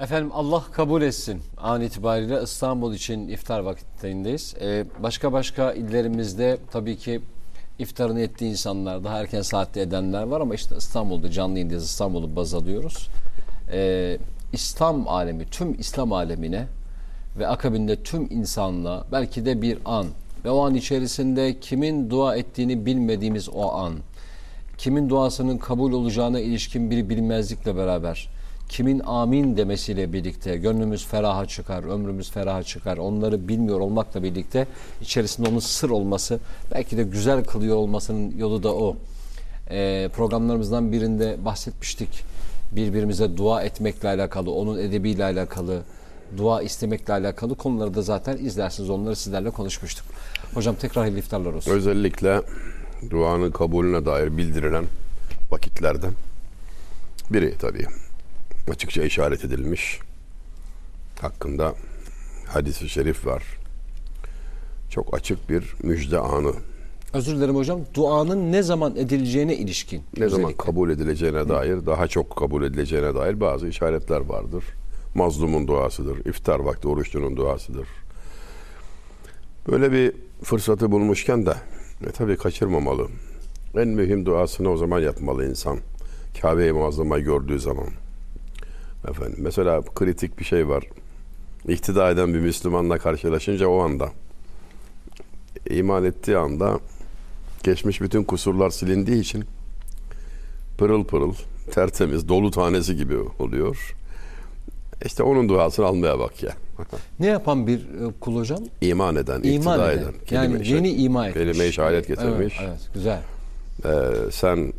Efendim Allah kabul etsin. An itibariyle İstanbul için iftar vakitlerindeyiz. Ee, başka başka illerimizde tabii ki iftarını ettiği insanlar, daha erken saatte edenler var ama işte İstanbul'da canlı yayındayız. İstanbul'u baz alıyoruz. Ee, İslam alemi, tüm İslam alemine ve akabinde tüm insanlığa belki de bir an ve o an içerisinde kimin dua ettiğini bilmediğimiz o an, kimin duasının kabul olacağına ilişkin bir bilmezlikle beraber kimin amin demesiyle birlikte gönlümüz feraha çıkar, ömrümüz feraha çıkar. Onları bilmiyor olmakla birlikte içerisinde onun sır olması, belki de güzel kılıyor olmasının yolu da o. Ee, programlarımızdan birinde bahsetmiştik. Birbirimize dua etmekle alakalı, onun edebiyle alakalı, dua istemekle alakalı konuları da zaten izlersiniz. Onları sizlerle konuşmuştuk. Hocam tekrar hayırlı iftarlar olsun. Özellikle duanın kabulüne dair bildirilen vakitlerden biri tabii. Açıkça işaret edilmiş. Hakkında hadis-i şerif var. Çok açık bir müjde anı. Özür dilerim hocam. Duanın ne zaman edileceğine ilişkin. Ne zaman özellikle. kabul edileceğine dair, daha çok kabul edileceğine dair bazı işaretler vardır. Mazlumun duasıdır, iftar vakti oruçlunun duasıdır. Böyle bir fırsatı bulmuşken de e, tabii kaçırmamalı. En mühim duasını o zaman yapmalı insan. Kabe-i Muazzama'yı gördüğü zaman. Efendim, mesela kritik bir şey var. İktida eden bir Müslümanla karşılaşınca o anda iman ettiği anda geçmiş bütün kusurlar silindiği için pırıl pırıl, tertemiz, dolu tanesi gibi oluyor. İşte onun duasını almaya bak ya. Ne yapan bir e, kul hocam? İman eden, İman iktida eden. eden. yani yeni iman etmiş. Kelime-i şehadet getirmiş. Evet, evet güzel. Ee, sen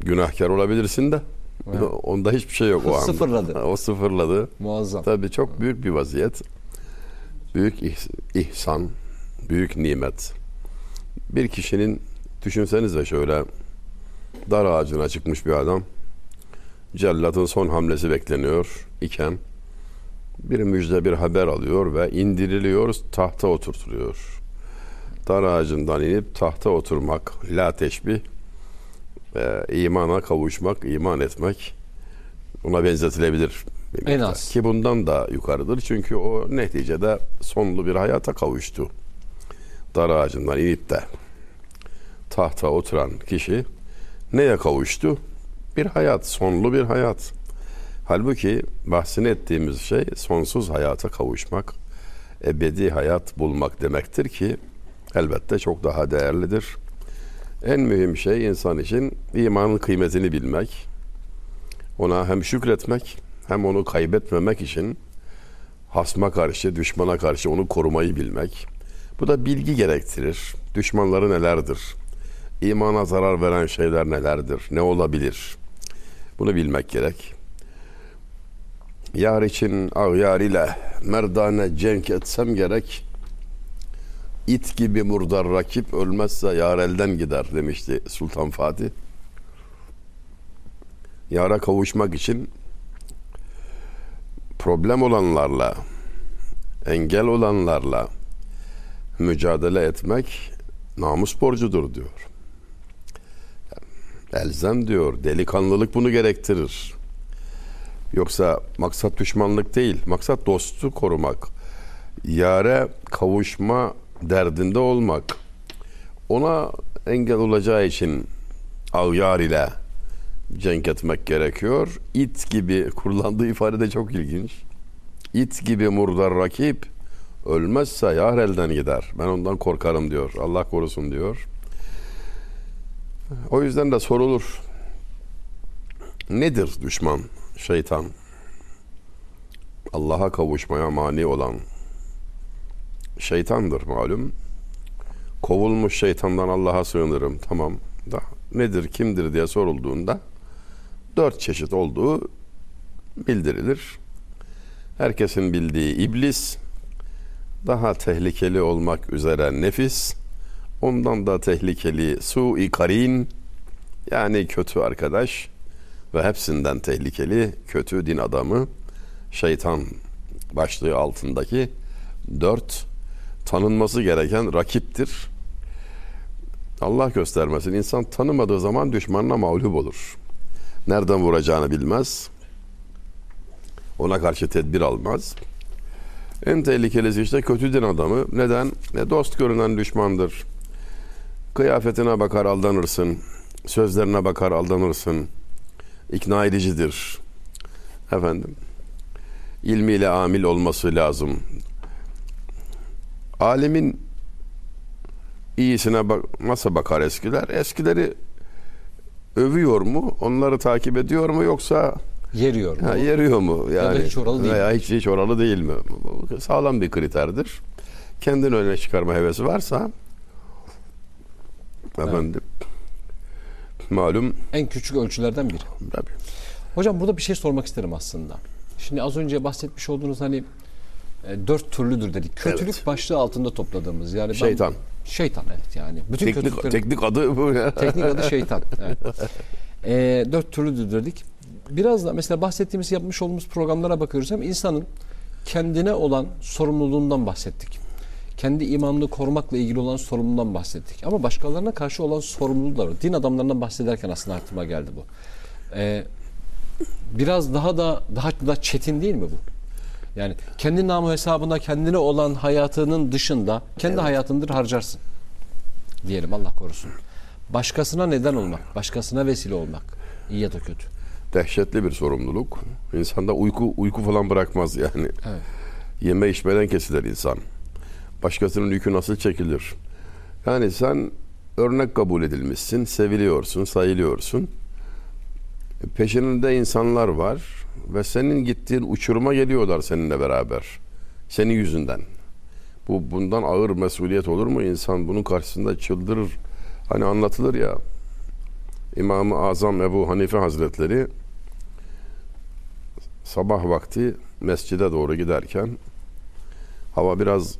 günahkar olabilirsin de onda hiçbir şey yok o anda. Sıfırladı. o sıfırladı. Muazzam. Tabii çok büyük bir vaziyet. Büyük ihs- ihsan, büyük nimet. Bir kişinin düşünsenize şöyle dar ağacına çıkmış bir adam. Cellatın son hamlesi bekleniyor iken bir müjde bir haber alıyor ve indiriliyor tahta oturtuluyor. Dar ağacından inip tahta oturmak la teşbih e, imana kavuşmak, iman etmek ona benzetilebilir. En az. Ki bundan da yukarıdır. Çünkü o neticede sonlu bir hayata kavuştu. Dar ağacından inip de tahta oturan kişi neye kavuştu? Bir hayat, sonlu bir hayat. Halbuki bahsini ettiğimiz şey sonsuz hayata kavuşmak, ebedi hayat bulmak demektir ki elbette çok daha değerlidir. En mühim şey insan için imanın kıymetini bilmek, ona hem şükretmek hem onu kaybetmemek için hasma karşı, düşmana karşı onu korumayı bilmek. Bu da bilgi gerektirir. Düşmanları nelerdir? İmana zarar veren şeyler nelerdir? Ne olabilir? Bunu bilmek gerek. Yar için ağyar ile merdane cenk etsem gerek. İt gibi murdar rakip ölmezse yar elden gider demişti Sultan Fatih. Yara kavuşmak için problem olanlarla, engel olanlarla mücadele etmek namus borcudur diyor. Elzem diyor, delikanlılık bunu gerektirir. Yoksa maksat düşmanlık değil, maksat dostu korumak. Yare kavuşma derdinde olmak. Ona engel olacağı için avyar ile cenk etmek gerekiyor. İt gibi kullandığı ifade de çok ilginç. İt gibi murdar rakip ölmezse yar elden gider. Ben ondan korkarım diyor. Allah korusun diyor. O yüzden de sorulur. Nedir düşman? Şeytan. Allah'a kavuşmaya mani olan şeytandır malum. Kovulmuş şeytandan Allah'a sığınırım. Tamam da nedir kimdir diye sorulduğunda dört çeşit olduğu bildirilir. Herkesin bildiği iblis, daha tehlikeli olmak üzere nefis, ondan da tehlikeli su-i karin, yani kötü arkadaş ve hepsinden tehlikeli kötü din adamı, şeytan başlığı altındaki dört tanınması gereken rakiptir. Allah göstermesin. İnsan tanımadığı zaman düşmanına mağlup olur. Nereden vuracağını bilmez. Ona karşı tedbir almaz. En tehlikelisi işte kötü din adamı. Neden? Ne dost görünen düşmandır. Kıyafetine bakar aldanırsın. Sözlerine bakar aldanırsın. İkna edicidir. Efendim. ilmiyle amil olması lazım. Alemin iyisine bak nasıl bakar eskiler? Eskileri övüyor mu? Onları takip ediyor mu yoksa Yeriyor. ha, yeriyor mu? Yani hiç oralı değil veya hiç hiç oralı değil mi? Bu Sağlam bir kriterdir. Kendini öne çıkarma hevesi varsa efendim malum En küçük ölçülerden biri. tabii. Hocam burada bir şey sormak isterim aslında. Şimdi az önce bahsetmiş olduğunuz hani e, dört türlüdür dedik. Kötülük Evet. başlığı altında topladığımız yani ben- Şeytan. şeytan evet yani. Bütün Teknik, teknik adı bu ya. teknik adı şeytan. Evet. E, dört türlüdür dedik. Biraz da mesela bahsettiğimiz yapmış olduğumuz programlara bakıyoruz. Hem insanın kendine olan sorumluluğundan bahsettik. Kendi imanını korumakla ilgili olan sorumluluğundan bahsettik. Ama başkalarına karşı olan sorumluluğu da var. Din adamlarından bahsederken aslında aklıma geldi bu. Ee, biraz daha da daha da çetin değil mi bu? Yani kendi namı hesabına kendine olan hayatının dışında kendi hayatındır harcarsın. Diyelim Allah korusun. Başkasına neden olmak, başkasına vesile olmak iyi ya da kötü. Dehşetli bir sorumluluk. İnsanda uyku uyku falan bırakmaz yani. Evet. Yeme içmeden kesilir insan. Başkasının yükü nasıl çekilir? Yani sen örnek kabul edilmişsin, seviliyorsun, sayılıyorsun. Peşinde insanlar var ve senin gittiğin uçuruma geliyorlar seninle beraber. Senin yüzünden. Bu bundan ağır mesuliyet olur mu? İnsan bunun karşısında çıldırır. Hani anlatılır ya İmam-ı Azam Ebu Hanife Hazretleri sabah vakti mescide doğru giderken hava biraz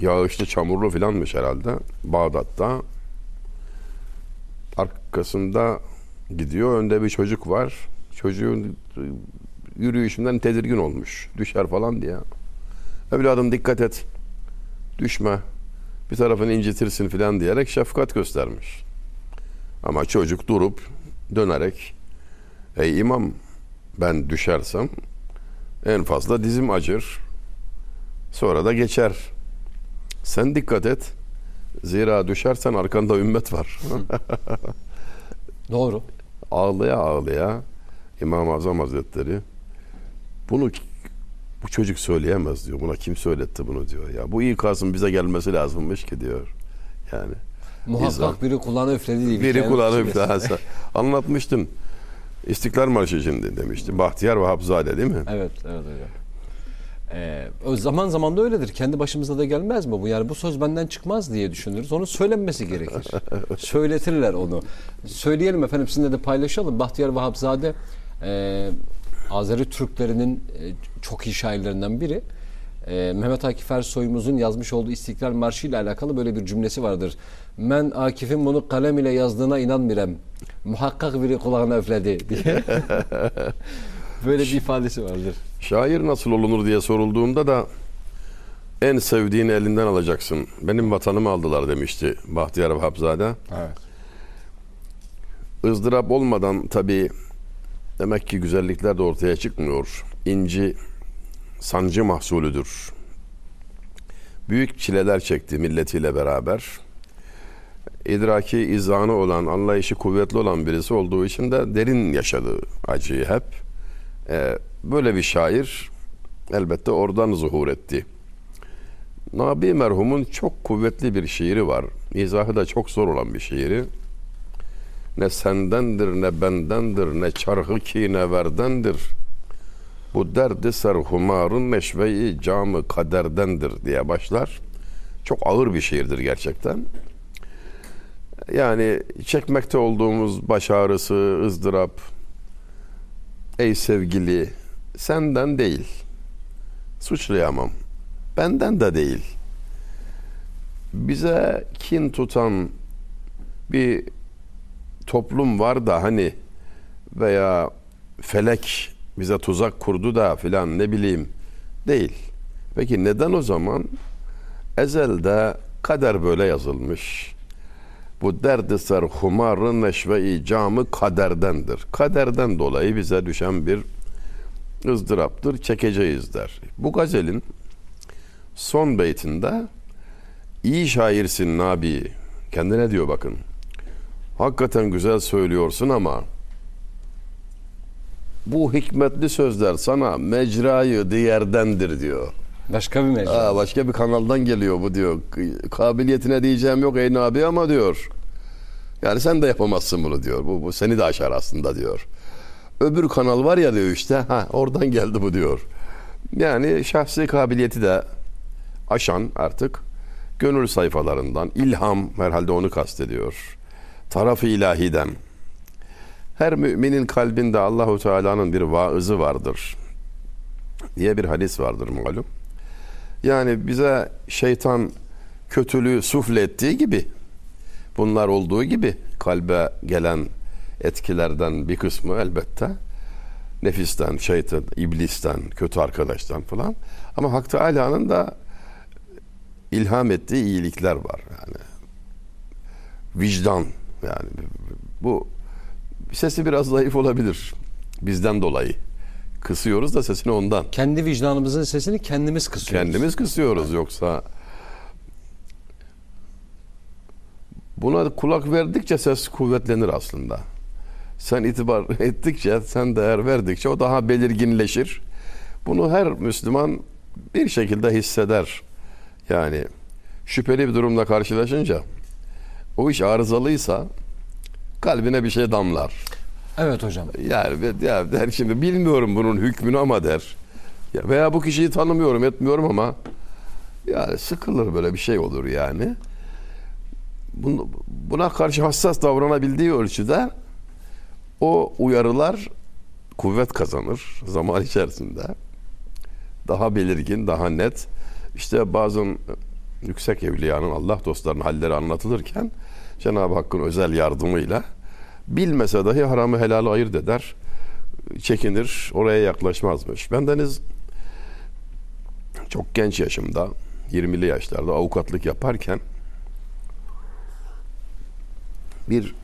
yağışlı çamurlu filanmış herhalde Bağdat'ta arkasında gidiyor önde bir çocuk var çocuğun yürüyüşünden tedirgin olmuş düşer falan diye evladım dikkat et düşme bir tarafını incitirsin filan diyerek şefkat göstermiş ama çocuk durup dönerek ey imam ben düşersem en fazla dizim acır. Sonra da geçer. Sen dikkat et. Zira düşersen arkanda ümmet var. Doğru. ağlaya ağlaya İmam-ı Azam Hazretleri bunu bu çocuk söyleyemez diyor. Buna kim söyletti bunu diyor. Ya bu ikazın bize gelmesi lazımmış ki diyor. Yani Muhakkak İnsan. biri kulağına üfledi diye. bir biri hikaye kulağını üflese. Anlatmıştım. İstiklal Marşı için demiştim. Bahtiyar Vahapzade değil mi? Evet, evet hocam. Ee, zaman zaman da öyledir. Kendi başımıza da gelmez mi bu? Yani bu söz benden çıkmaz diye düşünürüz. Onun söylenmesi gerekir. Söyletirler onu. Söyleyelim efendim sizinle de paylaşalım. Bahtiyar Vahapzade e, Azeri Türklerinin e, çok iyi şairlerinden biri. E, Mehmet Akif Ersoy'umuzun yazmış olduğu İstiklal Marşı ile alakalı böyle bir cümlesi vardır. Men Akif'in bunu kalem ile yazdığına inanmıyorum. Muhakkak biri kulağına üfledi diye. böyle bir ifadesi vardır. Şair nasıl olunur diye sorulduğunda da en sevdiğini elinden alacaksın. Benim vatanımı aldılar demişti Bahtiyar Vahapzade. Evet. ızdırap olmadan tabii demek ki güzellikler de ortaya çıkmıyor. İnci sancı mahsulüdür. Büyük çileler çekti milletiyle beraber. İdraki izanı olan, anlayışı kuvvetli olan birisi olduğu için de derin yaşadı acıyı hep. Ee, böyle bir şair elbette oradan zuhur etti. Nabi merhumun çok kuvvetli bir şiiri var. İzahı da çok zor olan bir şiiri. Ne sendendir ne bendendir ne çarhı ki ne verdendir. Bu derdi serhumarın neşveyi camı kaderdendir diye başlar. Çok ağır bir şiirdir gerçekten. Yani çekmekte olduğumuz baş ağrısı, ızdırap, ey sevgili senden değil, suçlayamam, benden de değil. Bize kin tutan bir toplum var da hani veya felek bize tuzak kurdu da filan ne bileyim değil. Peki neden o zaman ezelde kader böyle yazılmış? Bu derdi ser humarı neşve-i camı kaderdendir. Kaderden dolayı bize düşen bir ızdıraptır, çekeceğiz der. Bu gazelin son beytinde iyi şairsin Nabi. Kendine diyor bakın. Hakikaten güzel söylüyorsun ama bu hikmetli sözler sana mecrayı diğerdendir diyor. Başka bir mecra. Aa, başka bir kanaldan geliyor bu diyor. Kabiliyetine diyeceğim yok ey Nabi ama diyor. Yani sen de yapamazsın bunu diyor. Bu, bu seni de aşar aslında diyor. Öbür kanal var ya diyor işte. Ha oradan geldi bu diyor. Yani şahsi kabiliyeti de aşan artık gönül sayfalarından ilham herhalde onu kastediyor. Tarafı ilahiden. Her müminin kalbinde Allahu Teala'nın bir vaızı vardır diye bir hadis vardır malum. Yani bize şeytan kötülüğü suflettiği gibi bunlar olduğu gibi kalbe gelen etkilerden bir kısmı elbette nefisten, şeytan, iblisten, kötü arkadaştan falan. Ama Hak Teala'nın da ilham ettiği iyilikler var yani. Vicdan yani bu sesi biraz zayıf olabilir bizden dolayı. Kısıyoruz da sesini ondan. Kendi vicdanımızın sesini kendimiz kısıyoruz. Kendimiz kısıyoruz yoksa buna kulak verdikçe ses kuvvetlenir aslında. Sen itibar ettikçe, sen değer verdikçe o daha belirginleşir. Bunu her Müslüman bir şekilde hisseder. Yani şüpheli bir durumla karşılaşınca o iş arızalıysa kalbine bir şey damlar. Evet hocam. Yani ya der şimdi bilmiyorum bunun hükmünü ama der. Ya veya bu kişiyi tanımıyorum, etmiyorum ama yani sıkılır böyle bir şey olur yani. Buna karşı hassas davranabildiği ölçüde o uyarılar kuvvet kazanır zaman içerisinde. Daha belirgin, daha net. İşte bazen yüksek evliyanın Allah dostlarının halleri anlatılırken Cenab-ı Hakk'ın özel yardımıyla bilmese dahi haramı helalı ayırt eder. Çekinir, oraya yaklaşmazmış. Bendeniz çok genç yaşımda, 20'li yaşlarda avukatlık yaparken bir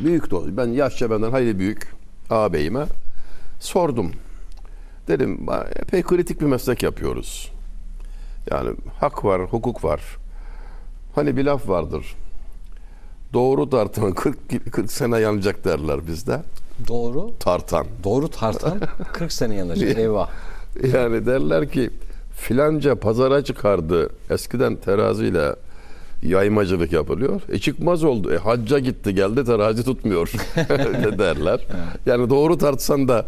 büyük dost, ben yaşça benden hayli büyük ağabeyime sordum. Dedim epey kritik bir meslek yapıyoruz. Yani hak var, hukuk var. Hani bir laf vardır. Doğru tartan 40, 40 sene yanacak derler bizde. Doğru. Tartan. Doğru tartan 40 sene yanacak. Eyvah. Yani derler ki filanca pazara çıkardı. Eskiden teraziyle yaymacılık yapılıyor. E çıkmaz oldu. E hacca gitti geldi terazi tutmuyor derler. Yani doğru tartsan da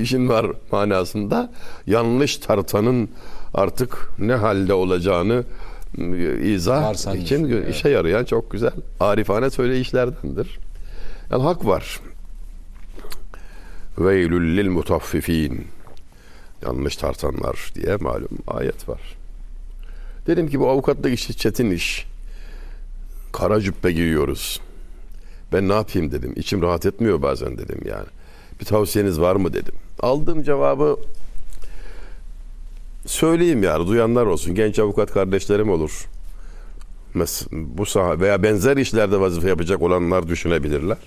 işin var manasında. Yanlış tartanın artık ne halde olacağını izah Varsanmış, için evet. işe yarayan çok güzel arifane söyleyişlerdendir. Yani hak var. Veylül lil mutaffifin. Yanlış tartanlar diye malum ayet var. Dedim ki bu avukatlık işi çetin iş. Kara cübbe giyiyoruz. Ben ne yapayım dedim. İçim rahat etmiyor bazen dedim yani. Bir tavsiyeniz var mı dedim. Aldığım cevabı söyleyeyim yani duyanlar olsun. Genç avukat kardeşlerim olur. Mes bu saha veya benzer işlerde vazife yapacak olanlar düşünebilirler.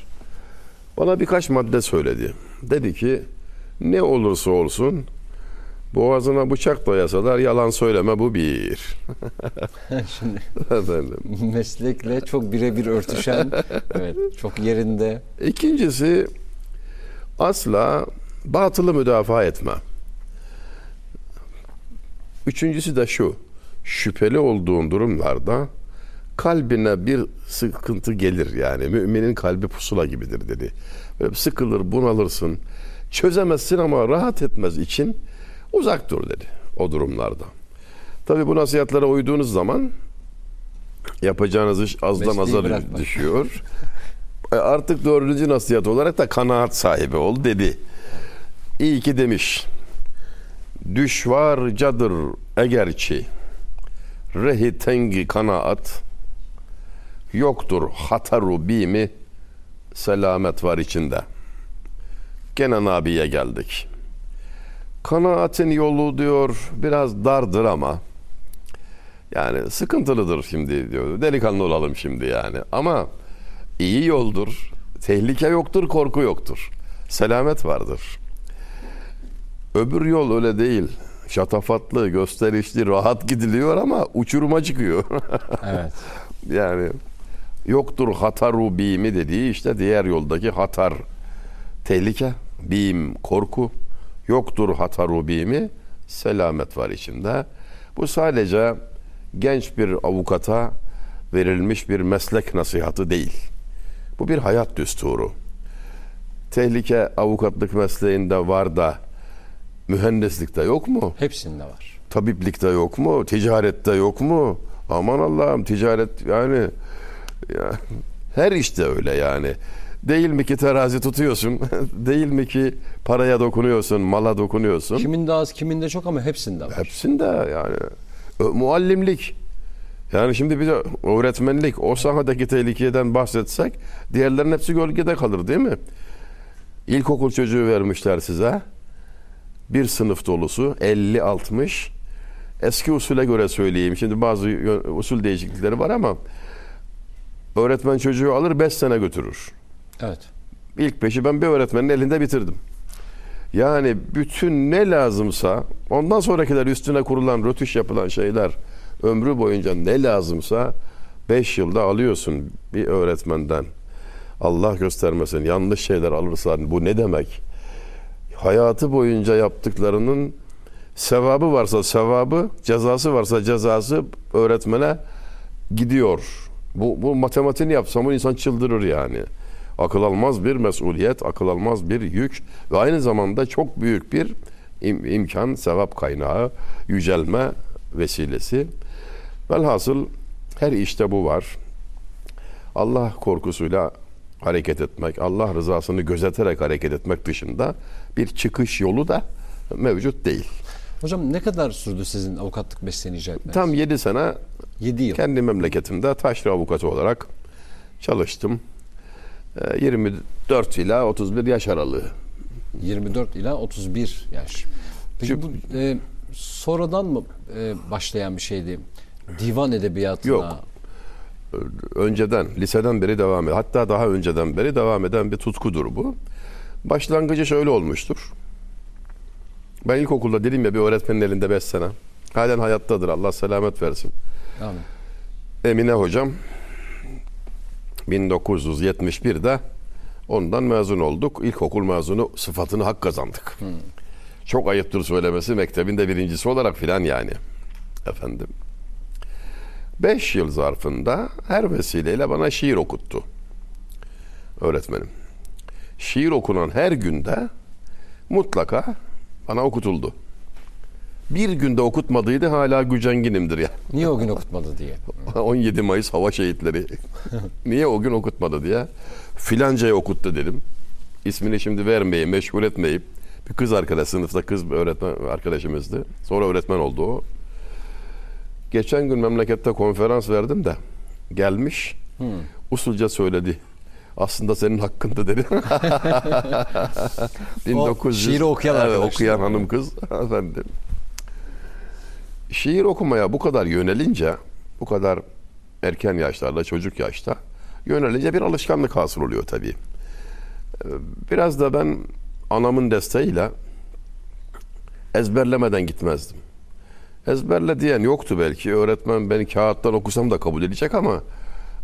Bana birkaç madde söyledi. Dedi ki ne olursa olsun boğazına bıçak dayasalar yalan söyleme bu bir. Şimdi Efendim. meslekle çok birebir örtüşen, evet, çok yerinde. İkincisi asla batılı müdafaa etme. Üçüncüsü de şu. Şüpheli olduğun durumlarda kalbine bir sıkıntı gelir yani. Müminin kalbi pusula gibidir dedi. Böyle sıkılır, bunalırsın. Çözemezsin ama rahat etmez için uzak dur dedi o durumlarda. Tabi bu nasihatlere uyduğunuz zaman yapacağınız iş azdan Mesleği aza bırakma. düşüyor. E, Artık dördüncü nasihat olarak da kanaat sahibi ol dedi. İyi ki demiş. Düşvarcadır egerçi rehi tengi kanaat yoktur hataru bimi selamet var içinde. Gene Nabi'ye geldik. Kanaatin yolu diyor biraz dardır ama yani sıkıntılıdır şimdi diyor. Delikanlı olalım şimdi yani. Ama iyi yoldur. Tehlike yoktur, korku yoktur. Selamet vardır. Öbür yol öyle değil. Şatafatlı, gösterişli, rahat gidiliyor ama uçuruma çıkıyor. Evet. yani yoktur hataru bimi dediği işte diğer yoldaki hatar tehlike, bim korku. Yoktur hataru bimi selamet var içinde. Bu sadece genç bir avukata verilmiş bir meslek nasihatı değil. Bu bir hayat düsturu. Tehlike avukatlık mesleğinde var da mühendislikte yok mu? Hepsinde var. Tabiplikte yok mu? Ticarette yok mu? Aman Allah'ım ticaret yani ya, her işte öyle yani. Değil mi ki terazi tutuyorsun? Değil mi ki paraya dokunuyorsun, mala dokunuyorsun? Kiminde az, kiminde çok ama hepsinde var. Hepsinde yani. Muallimlik. Yani şimdi bir de öğretmenlik, o sahadaki tehlikeden bahsetsek diğerlerin hepsi gölgede kalır değil mi? İlkokul çocuğu vermişler size. Bir sınıf dolusu 50-60. Eski usule göre söyleyeyim. Şimdi bazı usul değişiklikleri var ama öğretmen çocuğu alır 5 sene götürür. Evet. İlk beşi ben bir öğretmenin elinde bitirdim. Yani bütün ne lazımsa ondan sonrakiler üstüne kurulan rötuş yapılan şeyler ömrü boyunca ne lazımsa 5 yılda alıyorsun bir öğretmenden. Allah göstermesin yanlış şeyler alırsan bu ne demek? Hayatı boyunca yaptıklarının sevabı varsa sevabı, cezası varsa cezası öğretmene gidiyor. Bu, bu matematiğini yapsam o insan çıldırır yani. Akıl almaz bir mesuliyet, akıl almaz bir yük ve aynı zamanda çok büyük bir im- imkan, sevap kaynağı, yücelme vesilesi. Velhasıl her işte bu var. Allah korkusuyla hareket etmek, Allah rızasını gözeterek hareket etmek dışında bir çıkış yolu da mevcut değil. Hocam ne kadar sürdü sizin avukatlık mesleğini icra etmeniz? Tam 7 sene 7 yıl. kendi memleketimde taşra avukatı olarak çalıştım. Ee, 24 ila 31 yaş aralığı. 24 ila 31 yaş. Peki bu e, sonradan mı e, başlayan bir şeydi? Divan edebiyatına. Yok. Önceden, liseden beri devam eden, hatta daha önceden beri devam eden bir tutkudur bu. Başlangıcı şöyle olmuştur. Ben ilkokulda dedim ya bir öğretmenin elinde 5 sene. Halen hayattadır Allah selamet versin. Amin. Emine hocam 1971'de ondan mezun olduk. İlkokul mezunu sıfatını hak kazandık. Çok ayıptır söylemesi mektebinde birincisi olarak filan yani. Efendim. Beş yıl zarfında her vesileyle bana şiir okuttu. Öğretmenim. Şiir okunan her günde mutlaka bana okutuldu. Bir günde okutmadıydı hala gücenginimdir ya. Niye o gün okutmadı diye. 17 Mayıs hava şehitleri. Niye o gün okutmadı diye. Filancaya okuttu dedim. İsmini şimdi vermeyeyim, meşgul etmeyip. Bir kız arkadaş sınıfta kız öğretmen arkadaşımızdı. Sonra öğretmen oldu o. Geçen gün memlekette konferans verdim de gelmiş. Usulca söyledi. Aslında senin hakkında dedi. 1900 şiiri okuyan evet, okuyan hanım kız efendim. Şiir okumaya bu kadar yönelince, bu kadar erken yaşlarda, çocuk yaşta yönelince bir alışkanlık hasıl oluyor tabii. Ee, Biraz da ben anamın desteğiyle ezberlemeden gitmezdim. Ezberle diyen yoktu belki. Öğretmen beni kağıttan okusam da kabul edecek ama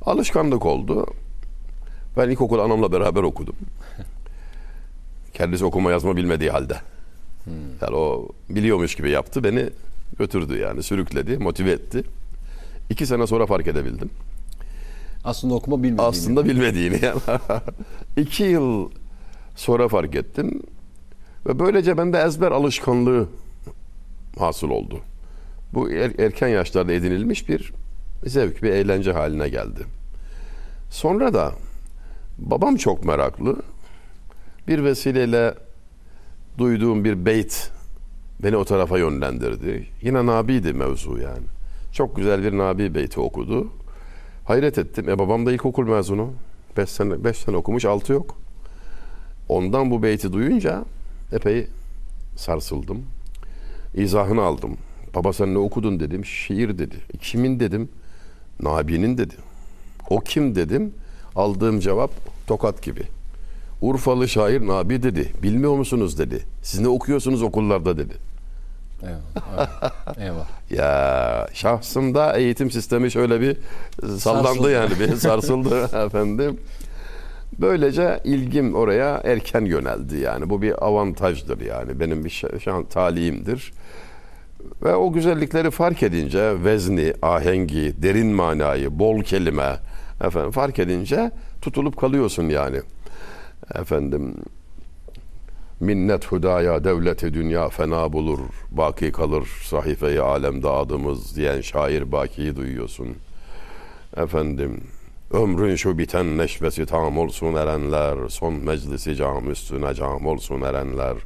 alışkanlık oldu. Ben ilkokul anamla beraber okudum. Kendisi okuma yazma bilmediği halde. Yani o biliyormuş gibi yaptı. Beni götürdü yani sürükledi, motive etti. İki sene sonra fark edebildim. Aslında okuma bilmediğini. Aslında bilmediğini yani. İki yıl sonra fark ettim. Ve böylece bende ezber alışkanlığı hasıl oldu. Bu er- erken yaşlarda edinilmiş bir zevk, bir eğlence haline geldi. Sonra da babam çok meraklı. Bir vesileyle duyduğum bir beyt beni o tarafa yönlendirdi. Yine Nabi'ydi mevzu yani. Çok güzel bir Nabi beyti okudu. Hayret ettim. E babam da ilkokul mezunu. Beş sene, beş sene okumuş, altı yok. Ondan bu beyti duyunca epey sarsıldım. İzahını aldım. Baba sen ne okudun dedim. Şiir dedi. "E, Kimin dedim. Nabi'nin dedi. O kim dedim. Aldığım cevap tokat gibi. Urfalı şair Nabi dedi. Bilmiyor musunuz dedi. Siz ne okuyorsunuz okullarda dedi. Eyvah. Eyvah. Ya şahsımda eğitim sistemi şöyle bir sallandı Sarsıldı. yani bir sarsıldı efendim. Böylece ilgim oraya erken yöneldi yani. Bu bir avantajdır yani. Benim bir şa- şan talihimdir. Ve o güzellikleri fark edince vezni, ahengi, derin manayı, bol kelime efendim fark edince tutulup kalıyorsun yani. Efendim minnet hudaya devleti dünya fena bulur baki kalır sahifeyi alemde adımız diyen şair bakiyi duyuyorsun. Efendim ömrün şu biten neşvesi tam olsun erenler son meclisi cam üstüne cam olsun erenler.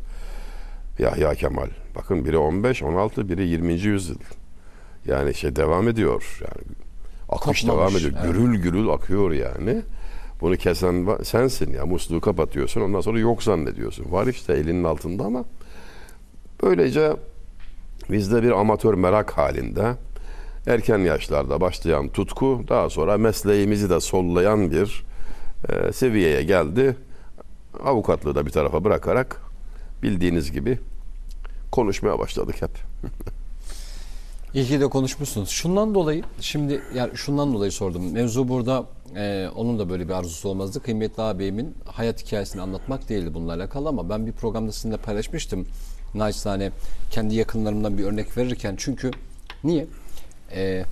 Yahya Kemal. Bakın biri 15, 16, biri 20. yüzyıl. Yani şey devam ediyor. Yani akış Kopmamış, devam ediyor. evet. Gürül gürül akıyor yani. Bunu kesen sensin ya. Musluğu kapatıyorsun. Ondan sonra yok zannediyorsun. Var işte elinin altında ama böylece bizde bir amatör merak halinde erken yaşlarda başlayan tutku daha sonra mesleğimizi de sollayan bir e, seviyeye geldi. Avukatlığı da bir tarafa bırakarak bildiğiniz gibi konuşmaya başladık hep. İyi ki de konuşmuşsunuz. Şundan dolayı şimdi yani şundan dolayı sordum. Mevzu burada e, onun da böyle bir arzusu olmazdı. Kıymetli ağabeyimin hayat hikayesini anlatmak değildi bununla alakalı ama ben bir programda sizinle paylaşmıştım. Naçizane kendi yakınlarımdan bir örnek verirken çünkü niye? E,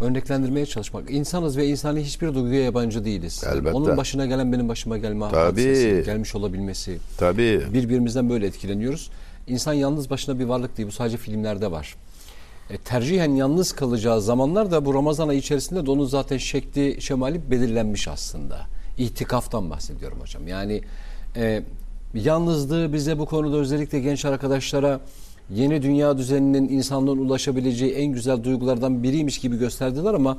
örneklendirmeye çalışmak. İnsanız ve insani hiçbir duyguya yabancı değiliz. Elbette. Onun başına gelen benim başıma gelme Tabii. gelmiş olabilmesi. Tabii. Birbirimizden böyle etkileniyoruz. İnsan yalnız başına bir varlık değil. Bu sadece filmlerde var. E, tercihen yalnız kalacağı zamanlar da bu Ramazan ayı içerisinde de onun zaten şekli, şemali belirlenmiş aslında. İtikaftan bahsediyorum hocam. Yani e, yalnızlığı bize bu konuda özellikle genç arkadaşlara yeni dünya düzeninin insanlığın ulaşabileceği en güzel duygulardan biriymiş gibi gösterdiler ama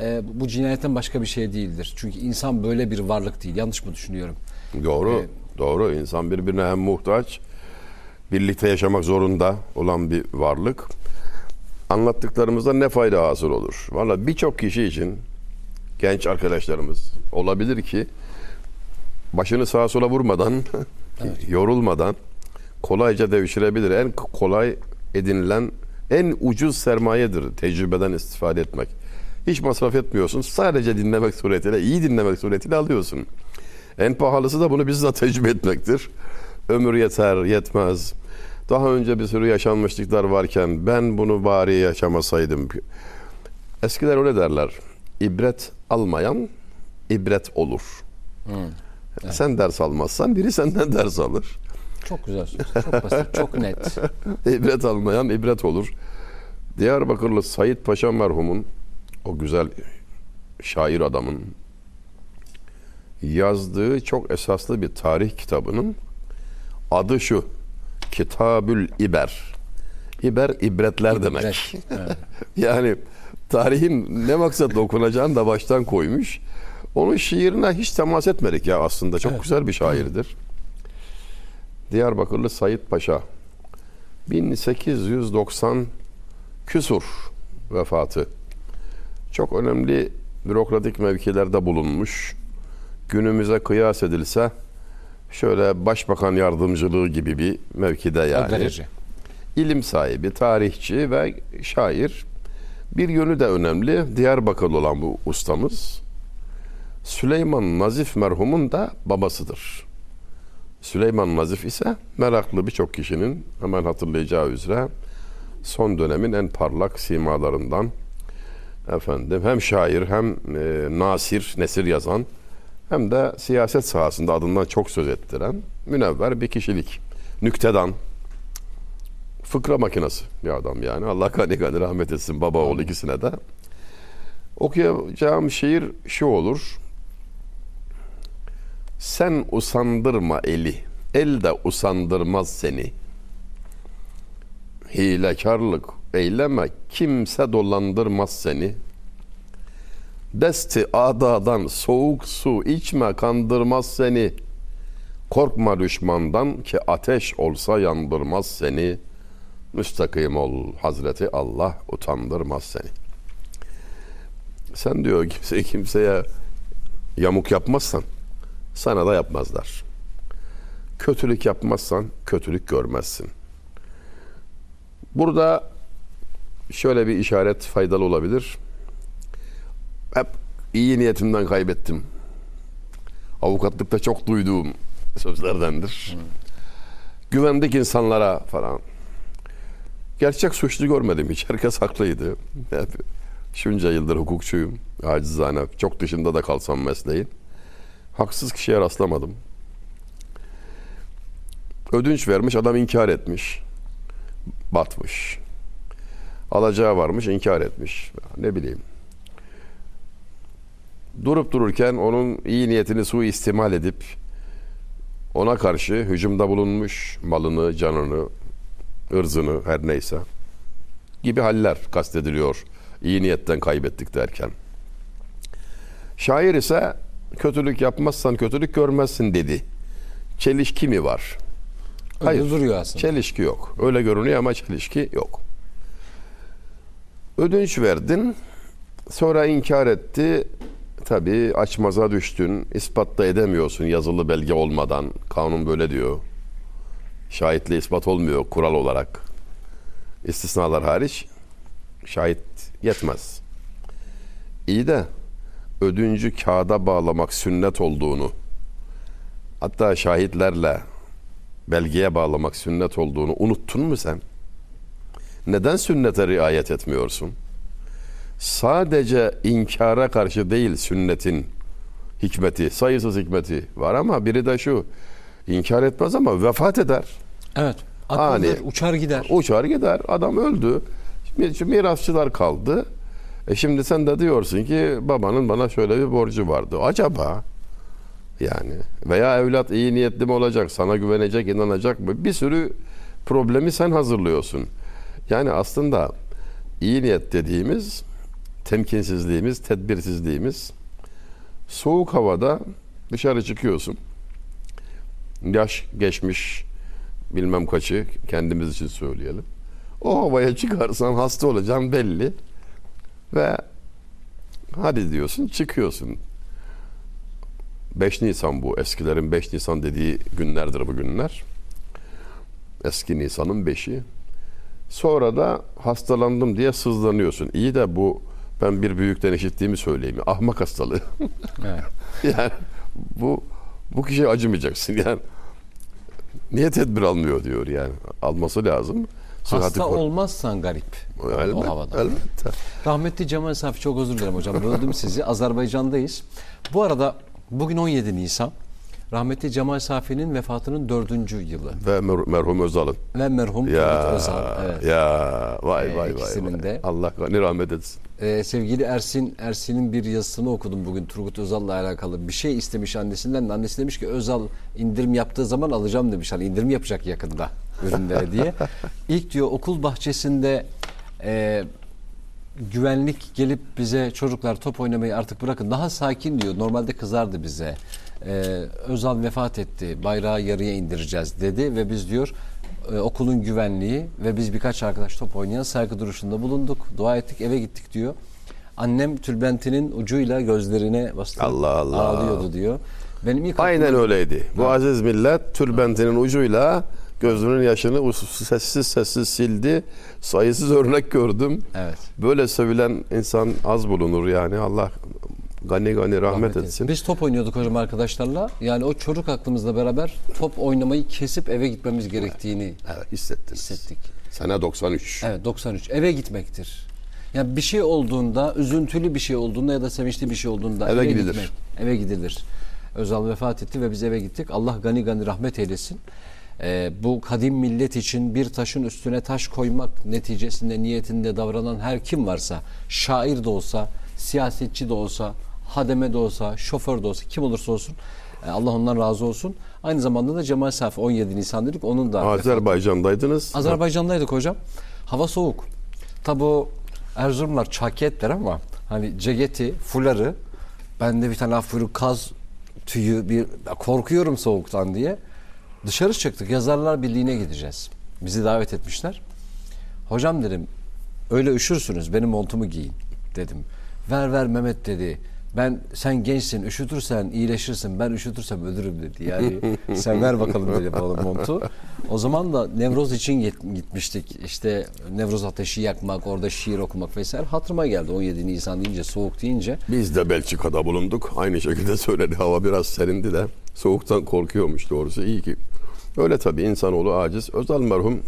e, bu cinayetten başka bir şey değildir. Çünkü insan böyle bir varlık değil. Yanlış mı düşünüyorum? Doğru. Evet. Doğru. İnsan birbirine hem muhtaç, birlikte yaşamak zorunda olan bir varlık. Anlattıklarımızda ne fayda hasıl olur? Valla birçok kişi için genç arkadaşlarımız olabilir ki başını sağa sola vurmadan, yorulmadan kolayca devşirebilir. En kolay edinilen, en ucuz sermayedir tecrübeden istifade etmek. Hiç masraf etmiyorsun. Sadece dinlemek suretiyle, iyi dinlemek suretiyle alıyorsun. En pahalısı da bunu bizzat tecrübe etmektir. Ömür yeter, yetmez. Daha önce bir sürü yaşanmışlıklar varken ben bunu bari yaşamasaydım. Eskiler öyle derler. İbret almayan ibret olur. Sen ders almazsan biri senden ders alır. Çok güzel söz. Çok basit, çok net. İbret almayan ibret olur. Diyarbakırlı Sayit Paşa merhumun o güzel şair adamın yazdığı çok esaslı bir tarih kitabının adı şu. Kitabül İber. İber ibretler demek. Evet, evet. Yani tarihin ne maksatla okunacağını da baştan koymuş. Onun şiirine hiç temas etmedik ya aslında. Çok Evet. güzel bir şairdir. Diyarbakırlı Sayit Paşa. 1890 küsur vefatı. Çok önemli bürokratik mevkilerde bulunmuş. Günümüze kıyas edilse şöyle başbakan yardımcılığı gibi bir mevkide O yani derece. ilim sahibi, tarihçi ve şair. Bir yönü de önemli. Diyarbakırlı olan bu ustamız Süleyman Nazif merhumun da babasıdır. Süleyman Nazif ise meraklı birçok kişinin hemen hatırlayacağı üzere son dönemin en parlak simalarından efendim hem şair hem e, nasir, nesir yazan hem de siyaset sahasında adından çok söz ettiren münevver bir kişilik. Nüktedan, fıkra makinesi bir adam yani. Allah gani gani rahmet etsin baba oğul ikisine de. Okuyacağım şiir şu olur. Sen usandırma eli, el de usandırmaz seni. Hilekarlık eyleme, kimse dolandırmaz seni. Desti adadan soğuk su içme kandırmaz seni. Korkma düşmandan ki ateş olsa yandırmaz seni. Müstakim ol Hazreti Allah utandırmaz seni. Sen diyor kimse kimseye yamuk yapmazsan sana da yapmazlar. Kötülük yapmazsan kötülük görmezsin. Burada şöyle bir işaret faydalı olabilir. Hep iyi niyetimden kaybettim. Avukatlıkta çok duyduğum sözlerdendir. Güvendik insanlara falan. Gerçek suçlu görmedim hiç. Herkes haklıydı. Hep şunca yıldır hukukçuyum. Acizane. Çok dışında da kalsam mesleğin. Haksız kişiye rastlamadım. Ödünç vermiş, adam inkar etmiş. Batmış. Alacağı varmış, inkar etmiş. Ne bileyim. Durup dururken onun iyi niyetini suistimal edip ona karşı hücumda bulunmuş malını, canını, ırzını her neyse gibi haller kastediliyor iyi niyetten kaybettik derken. Şair ise kötülük yapmazsan kötülük görmezsin dedi. Çelişki mi var? Öyle Hayır. duruyor aslında. Çelişki yok. Öyle görünüyor ama çelişki yok. Ödünç verdin. Sonra inkar etti. Tabii açmaza düştün. İspat da edemiyorsun yazılı belge olmadan. Kanun böyle diyor. Şahitle ispat olmuyor kural olarak. İstisnalar hariç şahit yetmez. İyi de ödüncü kağıda bağlamak sünnet olduğunu hatta şahitlerle belgeye bağlamak sünnet olduğunu unuttun mu sen? Neden sünnete riayet etmiyorsun? Sadece inkara karşı değil sünnetin hikmeti, sayısız hikmeti var ama biri de şu. inkar etmez ama vefat eder. Evet. Akıldır, Ani. uçar gider. Uçar gider. Adam öldü. Şimdi Mirasçılar kaldı. E şimdi sen de diyorsun ki babanın bana şöyle bir borcu vardı. Acaba yani veya evlat iyi niyetli mi olacak, sana güvenecek, inanacak mı? Bir sürü problemi sen hazırlıyorsun. Yani aslında iyi niyet dediğimiz temkinsizliğimiz, tedbirsizliğimiz soğuk havada dışarı çıkıyorsun. Yaş geçmiş bilmem kaçı kendimiz için söyleyelim. O havaya çıkarsan hasta olacağın belli. Ve hadi diyorsun çıkıyorsun. 5 Nisan bu. Eskilerin 5 Nisan dediği günlerdir bu günler. Eski Nisan'ın 5'i. Sonra da hastalandım diye sızlanıyorsun. İyi de bu ben bir büyükten işittiğimi söyleyeyim. Ahmak hastalığı. Evet. yani bu bu kişiye acımayacaksın. Yani niye tedbir almıyor diyor yani. Alması lazım. Sıhhati Hasta kor- olmazsan garip. Elbette, o havada. elbette. Rahmetli Cemal Safi çok özür dilerim hocam. Böldüm sizi. Azerbaycan'dayız. Bu arada bugün 17 Nisan. Rahmetli Cemal Safi'nin vefatının dördüncü yılı. Ve mer- merhum Özal'ın. Ve merhum Ya, Turgut Özal. Evet. ya, vay Ee, vay vay. vay. de. Allah gani rahmet etsin. Ee, sevgili Ersin, Ersin'in bir yazısını okudum bugün Turgut Özal'la alakalı. Bir şey istemiş annesinden de annesi demiş ki Özal indirim yaptığı zaman alacağım demiş. Hani indirim yapacak yakında ürünlere diye. İlk diyor okul bahçesinde e, güvenlik gelip bize çocuklar top oynamayı artık bırakın. Daha sakin diyor. Normalde kızardı bize. Ee, Özal vefat etti. Bayrağı yarıya indireceğiz dedi ve biz diyor e, okulun güvenliği ve biz birkaç arkadaş top oynayan saygı duruşunda bulunduk. Dua ettik eve gittik diyor. Annem tülbentinin ucuyla gözlerine bastı. Allah Allah. Ağlıyordu diyor. Benim ilk Aynen aklıma- öyleydi. Bu aziz millet türbentinin ucuyla gözünün yaşını sessiz sessiz sildi. Sayısız örnek gördüm. Evet. Böyle sevilen insan az bulunur yani. Allah gani gani rahmet, etsin. Biz top oynuyorduk hocam arkadaşlarla. Yani o çocuk aklımızla beraber top oynamayı kesip eve gitmemiz gerektiğini Evet, hissettiniz. hissettik. Sene 93. Evet 93. Eve gitmektir. Yani bir şey olduğunda, üzüntülü bir şey olduğunda ya da sevinçli bir şey olduğunda Eve gidilir. gitmek, eve gidilir. Özal vefat etti ve biz eve gittik. Allah gani gani rahmet eylesin. Ee, bu kadim millet için bir taşın üstüne taş koymak neticesinde niyetinde davranan her kim varsa, şair de olsa, siyasetçi de olsa, hademe de olsa, şoför de olsa, kim olursa olsun e, Allah ondan razı olsun. Aynı zamanda da Cemal Safi 17 Nisan dedik. Onun da Azerbaycan'daydınız. Azerbaycan'daydık hocam. Hava soğuk. Tabi o Erzurumlar çaketler ama hani ceketi, fuları ben de bir tane fuyu kaz tüyü bir korkuyorum soğuktan diye dışarı çıktık. Yazarlar Birliği'ne gideceğiz. Bizi davet etmişler. Hocam dedim öyle üşürsünüz benim montumu giyin dedim. Ver ver Mehmet dedi. Ben sen gençsin üşütürsen iyileşirsin ben üşütürsem ölürüm dedi. Yani sen ver bakalım dedi bana montu. O zaman da Nevroz için git- gitmiştik. İşte Nevroz ateşi yakmak, orada şiir okumak vesaire hatırıma geldi. 17 Nisan deyince, soğuk deyince. Biz de Belçika'da bulunduk. Aynı şekilde söyledi. Hava biraz serindi de soğuktan korkuyormuş doğrusu. İyi ki. Öyle tabii insanoğlu aciz. Özal merhum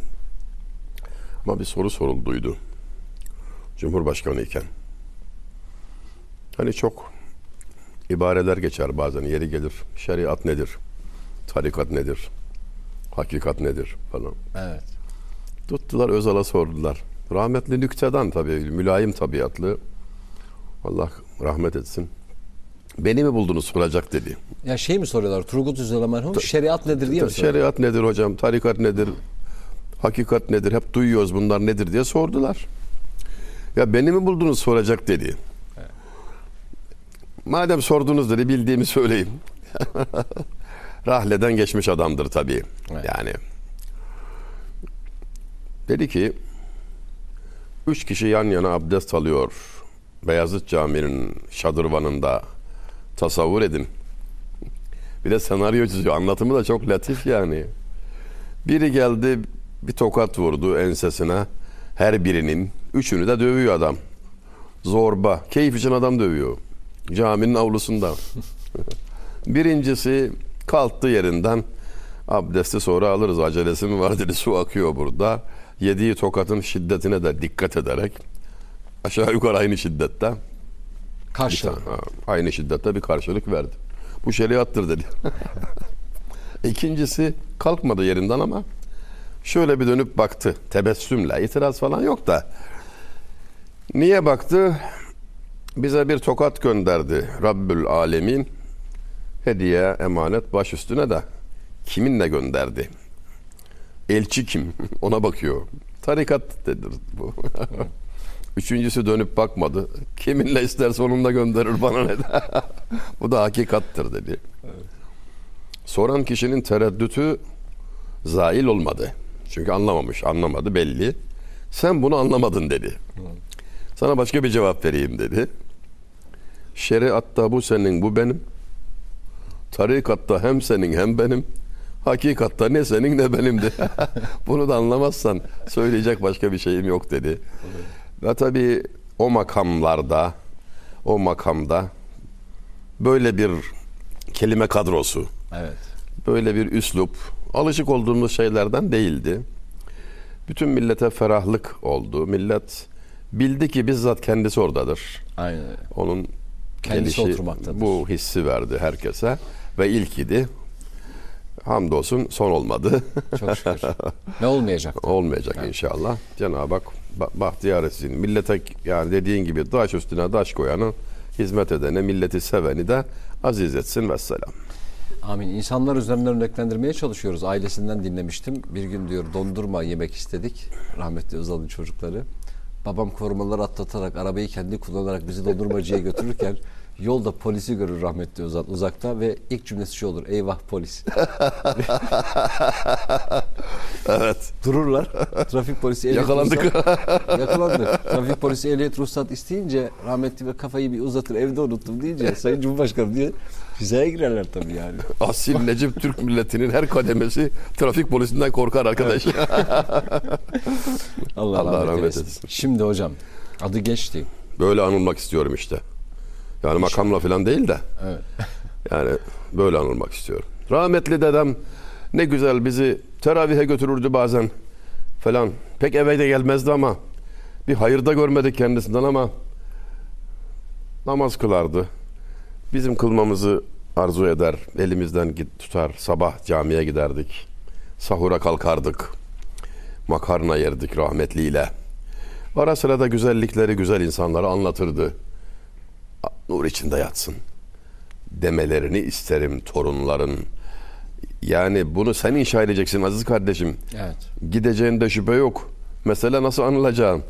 ama bir soru sorulduydu. Cumhurbaşkanı iken. Hani çok ibareler geçer bazen yeri gelir. Şeriat nedir? Tarikat nedir? Hakikat nedir? Falan. Evet. Tuttular Özal'a sordular. Rahmetli nüktedan tabii, mülayim tabiatlı. Allah rahmet etsin. Beni mi buldunuz soracak dedi. Ya şey mi soruyorlar? Turgut Özal merhum şeriat nedir diye mi soruyorlar? Şeriat nedir hocam? Tarikat nedir? Hakikat nedir? Hep duyuyoruz bunlar nedir diye sordular. Ya beni mi buldunuz soracak dedi. Madem sordunuz dedi bildiğimi söyleyeyim. Rahleden geçmiş adamdır tabii. Evet. Yani dedi ki üç kişi yan yana abdest alıyor. Beyazıt Camii'nin şadırvanında tasavvur edin. Bir de senaryo çiziyor. Anlatımı da çok latif yani. Biri geldi bir tokat vurdu ensesine. Her birinin. Üçünü de dövüyor adam. Zorba. Keyif için adam dövüyor. Caminin avlusunda. Birincisi kalktı yerinden. Abdesti sonra alırız acelesi mi var dedi. Su akıyor burada. Yediği tokatın şiddetine de dikkat ederek aşağı yukarı aynı şiddette Karşı. Ha, aynı şiddette bir karşılık verdi. Bu şeriattır dedi. İkincisi kalkmadı yerinden ama şöyle bir dönüp baktı tebessümle. itiraz falan yok da. Niye baktı? Bize bir tokat gönderdi Rabbül Alemin. Hediye, emanet baş üstüne de kiminle gönderdi? Elçi kim? Ona bakıyor. Tarikat dedir bu. Üçüncüsü dönüp bakmadı. Kiminle isterse onunla gönderir bana ne de. Bu da hakikattır dedi. Soran kişinin tereddütü zail olmadı. Çünkü anlamamış, anlamadı belli. Sen bunu anlamadın dedi. Sana başka bir cevap vereyim dedi. Şeriatta bu senin, bu benim. Tarikatta hem senin hem benim. Hakikatta ne senin ne benimdi. Bunu da anlamazsan söyleyecek başka bir şeyim yok dedi. Ve tabii o makamlarda, o makamda böyle bir kelime kadrosu, Evet. böyle bir üslup alışık olduğumuz şeylerden değildi. Bütün millete ferahlık oldu. Millet bildi ki bizzat kendisi oradadır. Aynen. Onun Kendisi gelişi oturmaktadır. bu hissi verdi herkese ve ilk idi. Hamdolsun son olmadı. Çok şükür. ne olmayacak? Olmayacak inşallah. Cenab-ı Hak ba- bahtiyar etsin. Millete yani dediğin gibi taş üstüne taş koyanı, hizmet edene, milleti seveni de aziz etsin vesselam. Amin. İnsanlar üzerinden örneklendirmeye çalışıyoruz. Ailesinden dinlemiştim. Bir gün diyor dondurma yemek istedik. Rahmetli Özal'ın çocukları. Babam korumaları atlatarak arabayı kendi kullanarak bizi dondurmacıya götürürken yolda polisi görür rahmetli Özal uzakta ve ilk cümlesi şu olur. Eyvah polis. Evet. Dururlar. Trafik polisi ehliyet Yakalandık. ruhsat- Yakalandık. Trafik polisi ehliyet ruhsat isteyince rahmetli ve kafayı bir uzatır evde unuttum deyince Sayın Cumhurbaşkanı diye hizaya girerler tabii yani. Asil Necip Türk milletinin her kademesi trafik polisinden korkar arkadaş. Allah, Allah rahmet, rahmet eylesin. Şimdi hocam adı geçti. Böyle anılmak istiyorum işte. Yani makamla falan değil de. Evet. Yani böyle anılmak istiyorum. Rahmetli dedem ne güzel bizi teravihe götürürdü bazen falan. Pek eve de gelmezdi ama bir hayırda görmedik kendisinden ama namaz kılardı. Bizim kılmamızı arzu eder. Elimizden git tutar. Sabah camiye giderdik. Sahura kalkardık. Makarna yerdik rahmetliyle. Ara sıra da güzellikleri güzel insanlara anlatırdı. Nur içinde yatsın demelerini isterim torunların. Yani bunu sen inşa edeceksin aziz kardeşim. Evet. Gideceğinde şüphe yok. Mesele nasıl anılacağın.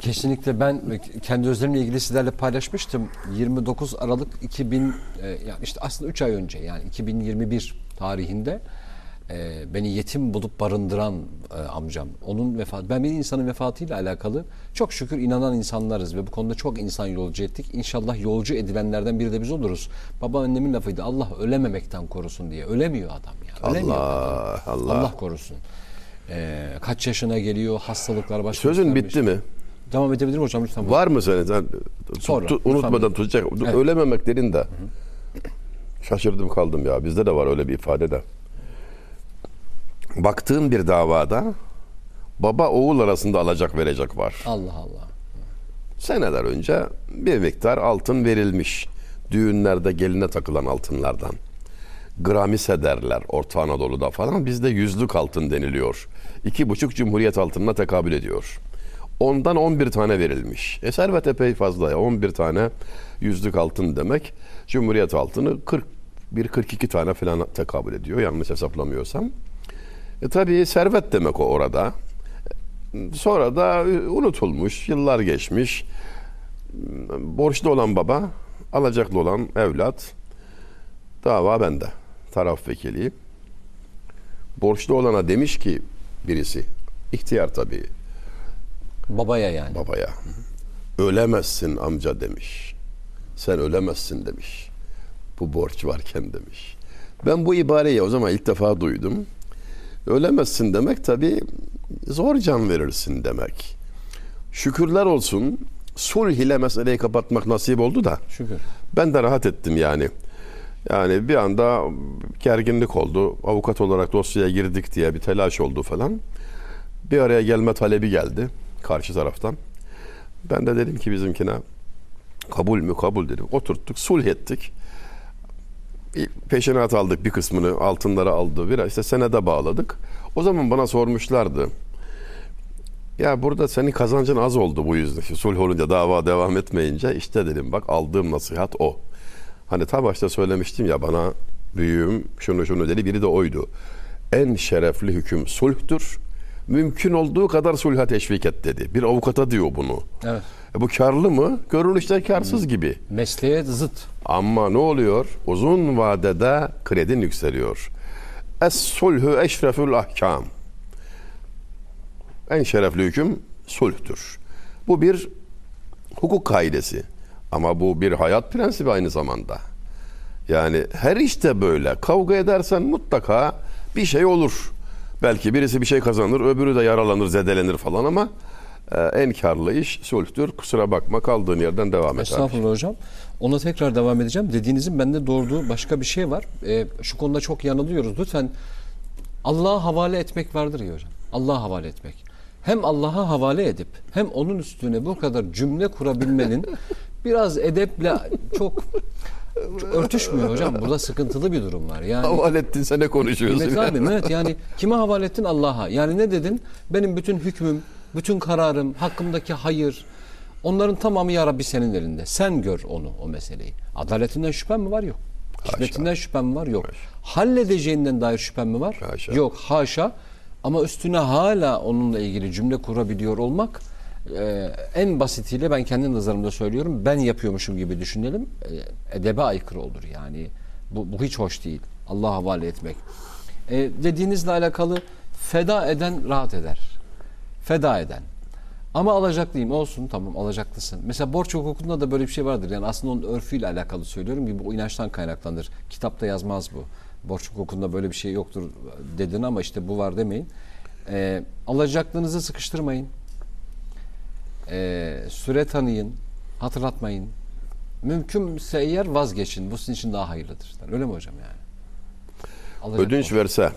Kesinlikle ben kendi özlerimle ilgili sizlerle paylaşmıştım. 29 Aralık 2000 e, yani işte aslında 3 ay önce yani 2021 tarihinde e, beni yetim bulup barındıran e, amcam. Onun vefat ben bir insanın vefatıyla alakalı çok şükür inanan insanlarız ve bu konuda çok insan yolcu ettik. İnşallah yolcu edilenlerden biri de biz oluruz. Baba annemin lafıydı. Allah ölememekten korusun diye. Ölemiyor adam ya. Ölemiyor Allah, adam. Allah. Allah korusun. E, kaç yaşına geliyor, hastalıklar başlıyor. Sözün bitti mi? Devam edebilirim hocam lütfen. Var mı senin? Sen, Sonra, lütfen. unutmadan tutacak. Evet. Ölememek dedin de. Şaşırdım kaldım ya. Bizde de var öyle bir ifade de. Baktığın bir davada baba oğul arasında alacak verecek var. Allah Allah. Seneler önce bir miktar altın verilmiş. Düğünlerde geline takılan altınlardan. Gramise derler Orta Anadolu'da falan. Bizde yüzlük altın deniliyor. İki buçuk cumhuriyet altınına tekabül ediyor. Ondan 11 tane verilmiş. E servet epey fazla ya. 11 tane yüzlük altın demek. Cumhuriyet altını 41-42 tane falan tekabül ediyor. Yanlış hesaplamıyorsam. E tabii servet demek o orada. Sonra da unutulmuş, yıllar geçmiş. Borçlu olan baba, alacaklı olan evlat. Dava bende. Taraf vekiliyim. Borçlu olana demiş ki birisi, ihtiyar tabii Babaya yani. babaya. Ölemezsin amca demiş. Sen ölemezsin demiş. Bu borç varken demiş. Ben bu ibareyi o zaman ilk defa duydum. Ölemezsin demek tabii zor can verirsin demek. Şükürler olsun sulh ile meseleyi kapatmak nasip oldu da Şükür. ben de rahat ettim yani. Yani bir anda gerginlik oldu. Avukat olarak dosyaya girdik diye bir telaş oldu falan. Bir araya gelme talebi geldi karşı taraftan. Ben de dedim ki bizimkine kabul mü kabul dedim. Oturttuk, sulh ettik. Peşinat aldık bir kısmını, altınları aldı. Biraz işte senede bağladık. O zaman bana sormuşlardı. Ya burada senin kazancın az oldu bu yüzden. Sulh olunca dava devam etmeyince işte dedim bak aldığım nasihat o. Hani ta başta söylemiştim ya bana büyüğüm şunu şunu dedi biri de oydu. En şerefli hüküm sulhtür. Mümkün olduğu kadar sulha teşvik et dedi. Bir avukata diyor bunu. Evet. E bu karlı mı? Görünüşte karsız gibi. Mesleğe zıt. Ama ne oluyor? Uzun vadede kredin yükseliyor. Es-sulhu eşrefül ahkam. En şerefli hüküm sulhtür. Bu bir hukuk kaidesi. Ama bu bir hayat prensibi aynı zamanda. Yani her işte böyle. Kavga edersen mutlaka bir şey olur. Belki birisi bir şey kazanır, öbürü de yaralanır, zedelenir falan ama e, en karlı iş sulhtür. Kusura bakma kaldığın yerden devam et. abi. Estağfurullah hocam. Ona tekrar devam edeceğim. Dediğinizin bende doğurduğu başka bir şey var. Ee, şu konuda çok yanılıyoruz. Lütfen Allah'a havale etmek vardır ya hocam. Allah'a havale etmek. Hem Allah'a havale edip hem onun üstüne bu kadar cümle kurabilmenin biraz edeple çok örtüşmüyor hocam. Burada sıkıntılı bir durum var. Yani Havale ettin sen ne konuşuyorsun? Mehmet abi evet yani kime havale ettin Allah'a. Yani ne dedin? Benim bütün hükmüm, bütün kararım, hakkımdaki hayır onların tamamı ya Rabbi senin elinde. Sen gör onu o meseleyi. Adaletinden şüphen mi var? Yok. Hikmetinden şüphen mi var? Yok. Halledeceğinden dair şüphen mi var? Haşa. Yok. Haşa. Ama üstüne hala onunla ilgili cümle kurabiliyor olmak e, en basitiyle ben kendi nazarımda söylüyorum. Ben yapıyormuşum gibi düşünelim. E, edebe aykırı olur yani. Bu, bu hiç hoş değil. Allah'a havale etmek. E, dediğinizle alakalı feda eden rahat eder. Feda eden. Ama alacaklıyım olsun tamam alacaklısın. Mesela borç hukukunda da böyle bir şey vardır. Yani aslında onun örfüyle alakalı söylüyorum ki bu inançtan kaynaklanır. Kitapta yazmaz bu. Borç hukukunda böyle bir şey yoktur dedin ama işte bu var demeyin. Ee, alacaklığınızı sıkıştırmayın. Ee, süre tanıyın. Hatırlatmayın. Mümkünse eğer vazgeçin. Bu sizin için daha hayırlıdır. Öyle mi hocam yani? Alacak Ödünç verse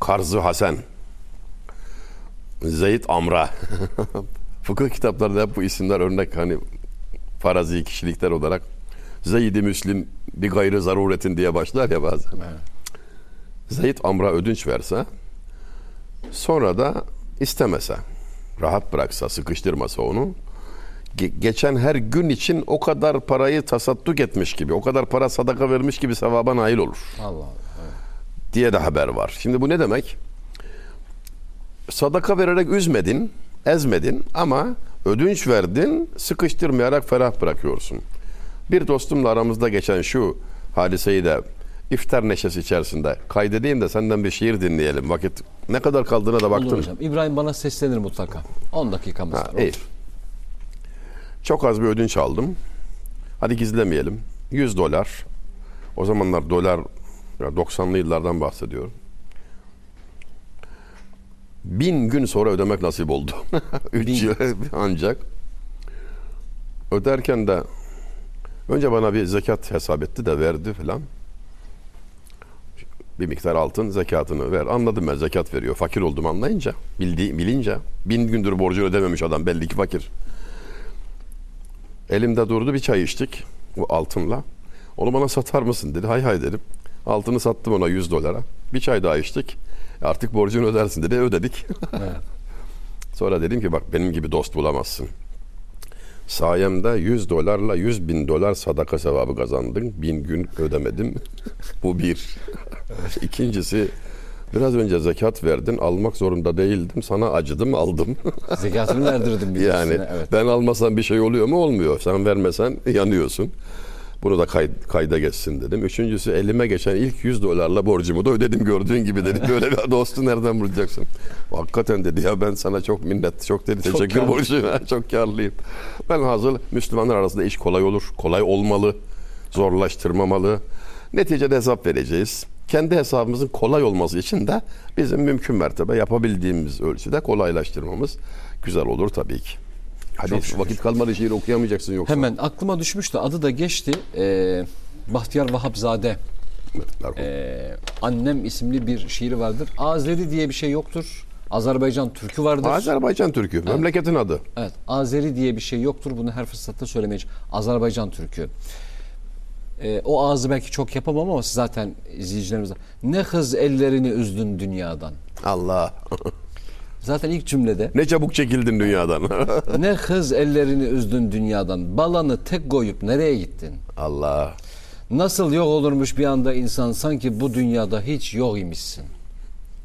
Karzı Hasan Zeyd Amra Fıkıh kitaplarında hep bu isimler örnek hani farazi kişilikler olarak Zeyd-i Müslim bir gayrı zaruretin diye başlar ya bazen. Evet. Zeyd Amr'a ödünç verse sonra da istemese rahat bıraksa sıkıştırmasa onu ge- geçen her gün için o kadar parayı tasadduk etmiş gibi o kadar para sadaka vermiş gibi sevaba nail olur Allah Allah. Evet. diye de haber var. Şimdi bu ne demek? Sadaka vererek üzmedin, ezmedin ama ödünç verdin, sıkıştırmayarak ferah bırakıyorsun. Bir dostumla aramızda geçen şu hadiseyi de iftar neşesi içerisinde kaydedeyim de senden bir şiir dinleyelim. Vakit ne kadar kaldığına da baktım. Olur hocam. İbrahim bana seslenir mutlaka. 10 dakikamız var. iyi. Çok az bir ödünç aldım. Hadi gizlemeyelim. 100 dolar. O zamanlar dolar ya 90'lı yıllardan bahsediyorum. Bin gün sonra ödemek nasip oldu. Üç yıl ancak. Öderken de önce bana bir zekat hesap etti de verdi falan. Bir miktar altın zekatını ver. Anladım ben zekat veriyor. Fakir oldum anlayınca. Bildi, bilince. Bin gündür borcunu ödememiş adam. Belli ki fakir. Elimde durdu bir çay içtik. Bu altınla. Onu bana satar mısın dedi. Hay hay dedim. Altını sattım ona 100 dolara. Bir çay daha içtik. Artık borcunu ödersin dedi. Ödedik. Evet. Sonra dedim ki bak benim gibi dost bulamazsın. Sayemde 100 dolarla 100 bin dolar sadaka sevabı kazandın. Bin gün ödemedim. Bu bir. İkincisi biraz önce zekat verdin. Almak zorunda değildim. Sana acıdım aldım. Zekatını verdirdim bir yani üstüne, Evet. ben almasam bir şey oluyor mu? Olmuyor. Sen vermesen yanıyorsun. Bunu da kay- kayda geçsin dedim. Üçüncüsü elime geçen ilk 100 dolarla borcumu da ödedim gördüğün gibi dedim. Böyle bir dostu nereden bulacaksın? Hakikaten dedi ya ben sana çok minnet, çok dedi Çok teşekkür kârlı. borcuyum. çok karlıyım. Ben hazır Müslümanlar arasında iş kolay olur. Kolay olmalı. Zorlaştırmamalı. Neticede hesap vereceğiz. Kendi hesabımızın kolay olması için de bizim mümkün mertebe yapabildiğimiz ölçüde kolaylaştırmamız güzel olur tabii ki. Hadi vakit kalmadı şiir okuyamayacaksın yoksa. Hemen aklıma düşmüştü. Adı da geçti. Ee, Bahtiyar Vahapzade. Ee, Annem isimli bir şiiri vardır. Azeri diye bir şey yoktur. Azerbaycan türkü vardır. Azerbaycan Türkü. Memleketin adı. Evet, Azeri diye bir şey yoktur. Bunu her fırsatta söylemeye Azerbaycan türkü. Ee, o ağzı belki çok yapamam ama zaten izleyicilerimiz ne hız ellerini üzdün dünyadan. Allah. Zaten ilk cümlede ne çabuk çekildin dünyadan. ne hız ellerini üzdün dünyadan. Balanı tek koyup nereye gittin? Allah. Nasıl yok olurmuş bir anda insan sanki bu dünyada hiç yok imişsin.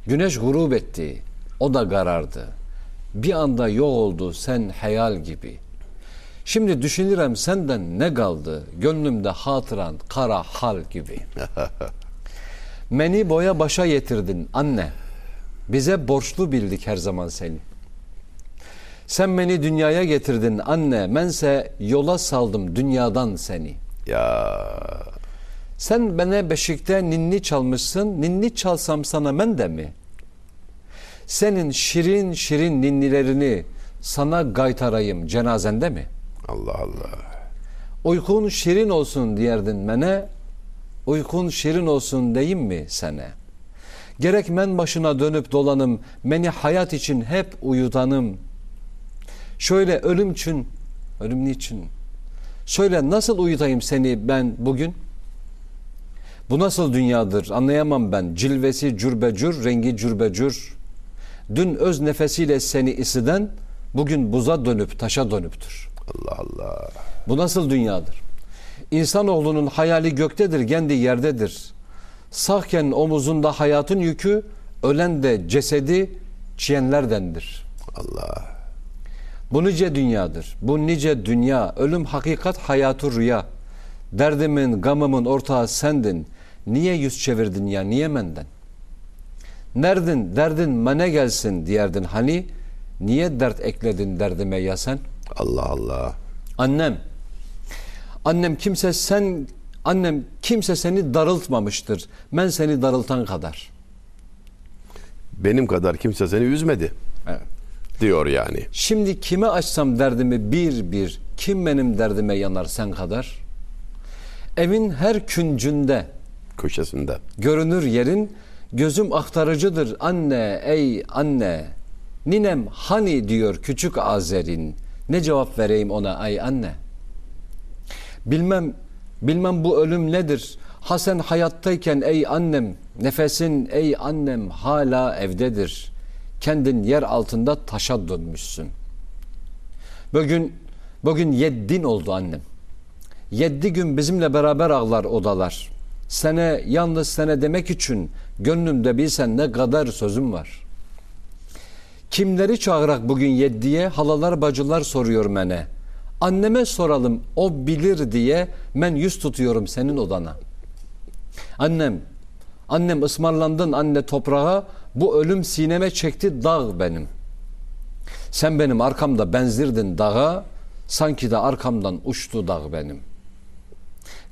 Güneş grup etti, o da karardı. Bir anda yok oldu sen hayal gibi. Şimdi düşünürem senden ne kaldı? Gönlümde hatıran kara hal gibi. Beni boya başa getirdin anne. Bize borçlu bildik her zaman seni. Sen beni dünyaya getirdin anne. Bense yola saldım dünyadan seni. Ya. Sen bana beşikte ninni çalmışsın, ninni çalsam sana ben de mi? Senin şirin şirin ninnilerini sana gaytarayım cenazende mi? Allah Allah. Uykun şirin olsun diyerdin mene, uykun şirin olsun deyim mi sene? Gerek men başına dönüp dolanım, beni hayat için hep uyutanım. Şöyle ölüm için, ölüm niçin? Söyle nasıl uyutayım seni ben bugün? Bu nasıl dünyadır anlayamam ben. Cilvesi cürbecür, rengi cürbecür. Dün öz nefesiyle seni isiden, bugün buza dönüp taşa dönüptür. Allah Allah. Bu nasıl dünyadır? İnsanoğlunun hayali göktedir, kendi yerdedir. Sağken omuzunda hayatın yükü, ölen de cesedi çiyenlerdendir. Allah. Bu nice dünyadır. Bu nice dünya. Ölüm hakikat hayatı rüya. Derdimin, gamımın ortağı sendin. Niye yüz çevirdin ya? Niye menden? Nerdin, derdin mene gelsin diyerdin hani. Niye dert ekledin derdime ya sen? Allah Allah. Annem. Annem kimse sen annem kimse seni darıltmamıştır. Ben seni darıltan kadar. Benim kadar kimse seni üzmedi. Evet. Diyor yani. Şimdi kime açsam derdimi bir bir kim benim derdime yanar sen kadar? Evin her küncünde Köşesinde. görünür yerin gözüm aktarıcıdır anne ey anne. Ninem hani diyor küçük Azer'in. Ne cevap vereyim ona ay anne? Bilmem bilmem bu ölüm nedir? Ha sen hayattayken ey annem, nefesin ey annem hala evdedir. Kendin yer altında taşa dönmüşsün. Bugün bugün yeddin oldu annem. Yedi gün bizimle beraber ağlar odalar. Sene yalnız sene demek için gönlümde bilsen ne kadar sözüm var. Kimleri çağırak bugün yeddiye halalar bacılar soruyor mene. Anneme soralım o bilir diye men yüz tutuyorum senin odana. Annem, annem ısmarlandın anne toprağa, bu ölüm sineme çekti dağ benim. Sen benim arkamda benzirdin dağa, sanki de arkamdan uçtu dağ benim.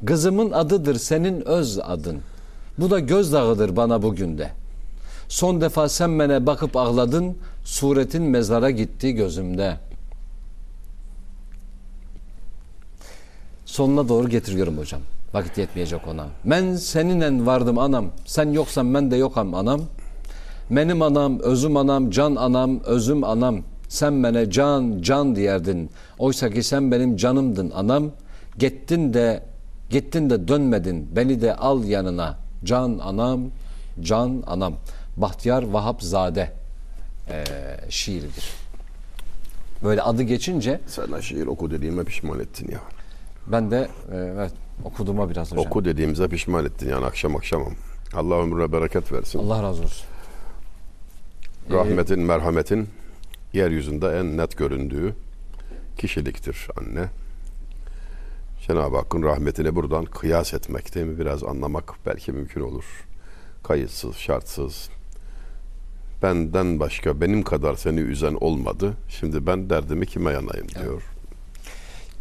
Kızımın adıdır senin öz adın. Bu da gözdağıdır bana bugün de. Son defa sen bana bakıp ağladın, suretin mezara gitti gözümde. Sonuna doğru getiriyorum hocam. Vakit yetmeyecek ona. Ben seninle vardım anam. Sen yoksan ben de yokam anam. Benim anam, özüm anam, can anam, özüm anam. Sen bana can, can diyerdin. Oysa ki sen benim canımdın anam. Gittin de, gittin de dönmedin. Beni de al yanına. Can anam, can anam. Bahtiyar Vahapzade ee, şiiridir. Böyle adı geçince Sana şiir oku dediğime pişman ettin ya. Ben de e, evet okuduğuma biraz hocam. Oku dediğimize pişman ettin yani akşam akşamım. Allah ömrüne bereket versin. Allah razı olsun. Rahmetin, merhametin yeryüzünde en net göründüğü kişiliktir anne. Cenab-ı Hakk'ın rahmetini buradan kıyas etmek değil mi? Biraz anlamak belki mümkün olur. Kayıtsız, şartsız. Benden başka benim kadar seni üzen olmadı. Şimdi ben derdimi kime yanayım diyor.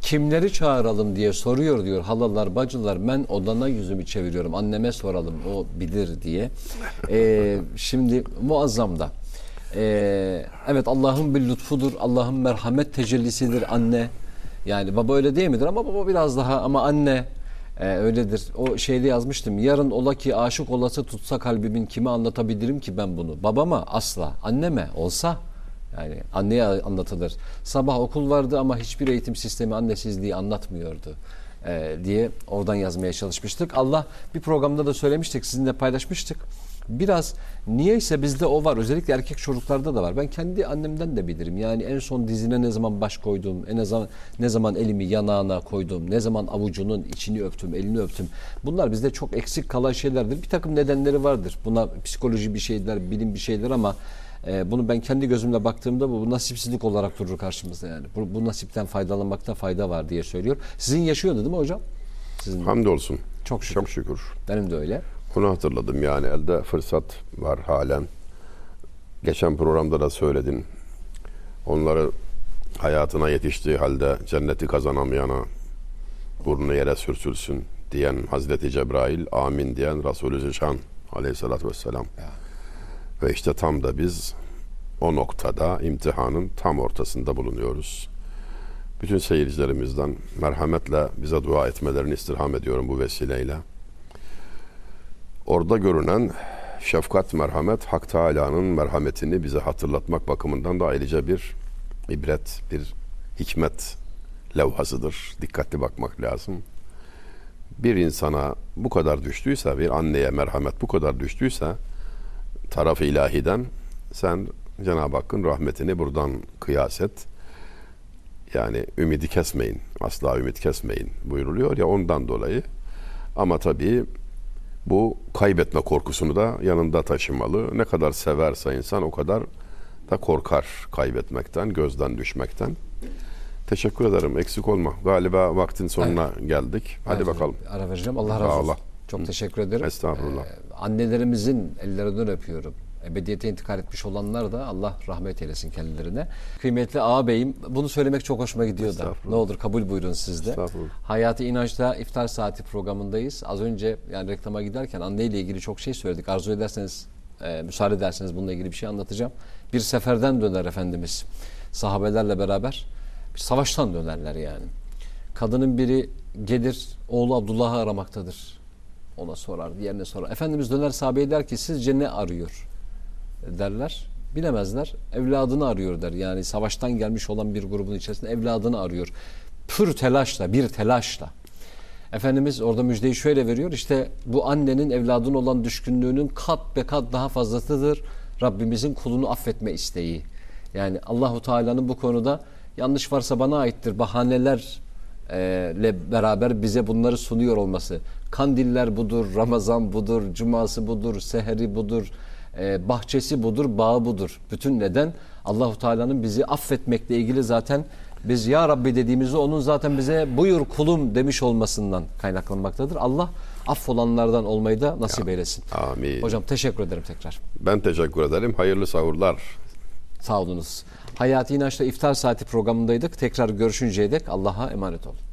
Kimleri çağıralım diye soruyor diyor halalar bacılar ben odana yüzümü çeviriyorum anneme soralım o bilir diye. Ee, şimdi muazzam da. Ee, evet Allah'ın bir lütfudur Allah'ın merhamet tecellisidir anne. Yani baba öyle değil midir ama baba biraz daha ama anne e, öyledir. O şeyde yazmıştım. Yarın ola ki aşık olası tutsa kalbimin kime anlatabilirim ki ben bunu? Babama asla. Anneme olsa yani anneye anlatılır. Sabah okul vardı ama hiçbir eğitim sistemi annesizliği anlatmıyordu e, diye oradan yazmaya çalışmıştık. Allah bir programda da söylemiştik, sizinle paylaşmıştık. Biraz niyeyse bizde o var. Özellikle erkek çocuklarda da var. Ben kendi annemden de bilirim. Yani en son dizine ne zaman baş koydum, en zaman ne zaman elimi yanağına koydum, ne zaman avucunun içini öptüm, elini öptüm. Bunlar bizde çok eksik kalan şeylerdir. Bir takım nedenleri vardır. Buna psikoloji bir şeyler, bilim bir şeyler ama e, bunu ben kendi gözümle baktığımda bu, bu nasipsizlik olarak durur karşımızda yani. Bu, bu nasipten faydalanmakta fayda var diye söylüyor. Sizin yaşıyordu değil mi hocam? Sizin Hamdolsun. çok şükür. Çok şükür. Benim de öyle. Bunu hatırladım yani elde fırsat var halen. Geçen programda da söyledin. Onları hayatına yetiştiği halde cenneti kazanamayana burnu yere sürtülsün diyen Hazreti Cebrail, amin diyen Resulü Zişan aleyhissalatü vesselam. Ve işte tam da biz o noktada imtihanın tam ortasında bulunuyoruz. Bütün seyircilerimizden merhametle bize dua etmelerini istirham ediyorum bu vesileyle. Orada görünen şefkat, merhamet, Hak Teala'nın merhametini bize hatırlatmak bakımından da ayrıca bir ibret, bir hikmet levhasıdır. Dikkatli bakmak lazım. Bir insana bu kadar düştüyse, bir anneye merhamet bu kadar düştüyse taraf ilahiden sen Cenab-ı Hakk'ın rahmetini buradan kıyas et. Yani ümidi kesmeyin. Asla ümit kesmeyin buyuruluyor ya ondan dolayı. Ama tabii bu kaybetme korkusunu da yanında taşımalı. Ne kadar severse insan o kadar da korkar kaybetmekten, gözden düşmekten. Teşekkür ederim. Eksik olma. Galiba vaktin sonuna geldik. Hadi Evet, bakalım. Ara vereceğim. Allah razı olsun. ol. Çok teşekkür ederim. Estağfurullah. Ee, annelerimizin ellerinden öpüyorum. Ebediyete intikal etmiş olanlar da Allah rahmet eylesin kendilerine. Kıymetli ağabeyim bunu söylemek çok hoşuma gidiyor da. Ne olur kabul buyurun siz de. Hayati İnanç'ta iftar saati programındayız. Az önce yani reklama giderken anneyle ilgili çok şey söyledik. Arzu ederseniz, e, müsaade ederseniz bununla ilgili bir şey anlatacağım. Bir seferden döner Efendimiz. Sahabelerle beraber bir savaştan dönerler yani. Kadının biri gelir oğlu Abdullah'ı aramaktadır. Ona sorar, diğerine sorar. Efendimiz döner sahabeye der ki sizce ne arıyor? derler. Bilemezler. Evladını arıyor der. Yani savaştan gelmiş olan bir grubun içerisinde evladını arıyor. Pür telaşla, bir telaşla. Efendimiz orada müjdeyi şöyle veriyor. İşte bu annenin evladın olan düşkünlüğünün kat be kat daha fazlasıdır. Rabbimizin kulunu affetme isteği. Yani Allahu Teala'nın bu konuda yanlış varsa bana aittir. Bahaneler ile beraber bize bunları sunuyor olması. Kandiller budur, Ramazan budur, cuması budur, seheri budur, e, bahçesi budur, bağı budur. Bütün neden Allahu Teala'nın bizi affetmekle ilgili zaten biz ya Rabbi dediğimizde onun zaten bize buyur kulum demiş olmasından kaynaklanmaktadır. Allah affolanlardan olmayı da nasip eylesin. Amin. Hocam teşekkür ederim tekrar. Ben teşekkür ederim. Hayırlı sahurlar. Sağ olunuz. Hayati İnanç'ta İftar Saati programındaydık. Tekrar görüşünceye dek Allah'a emanet olun.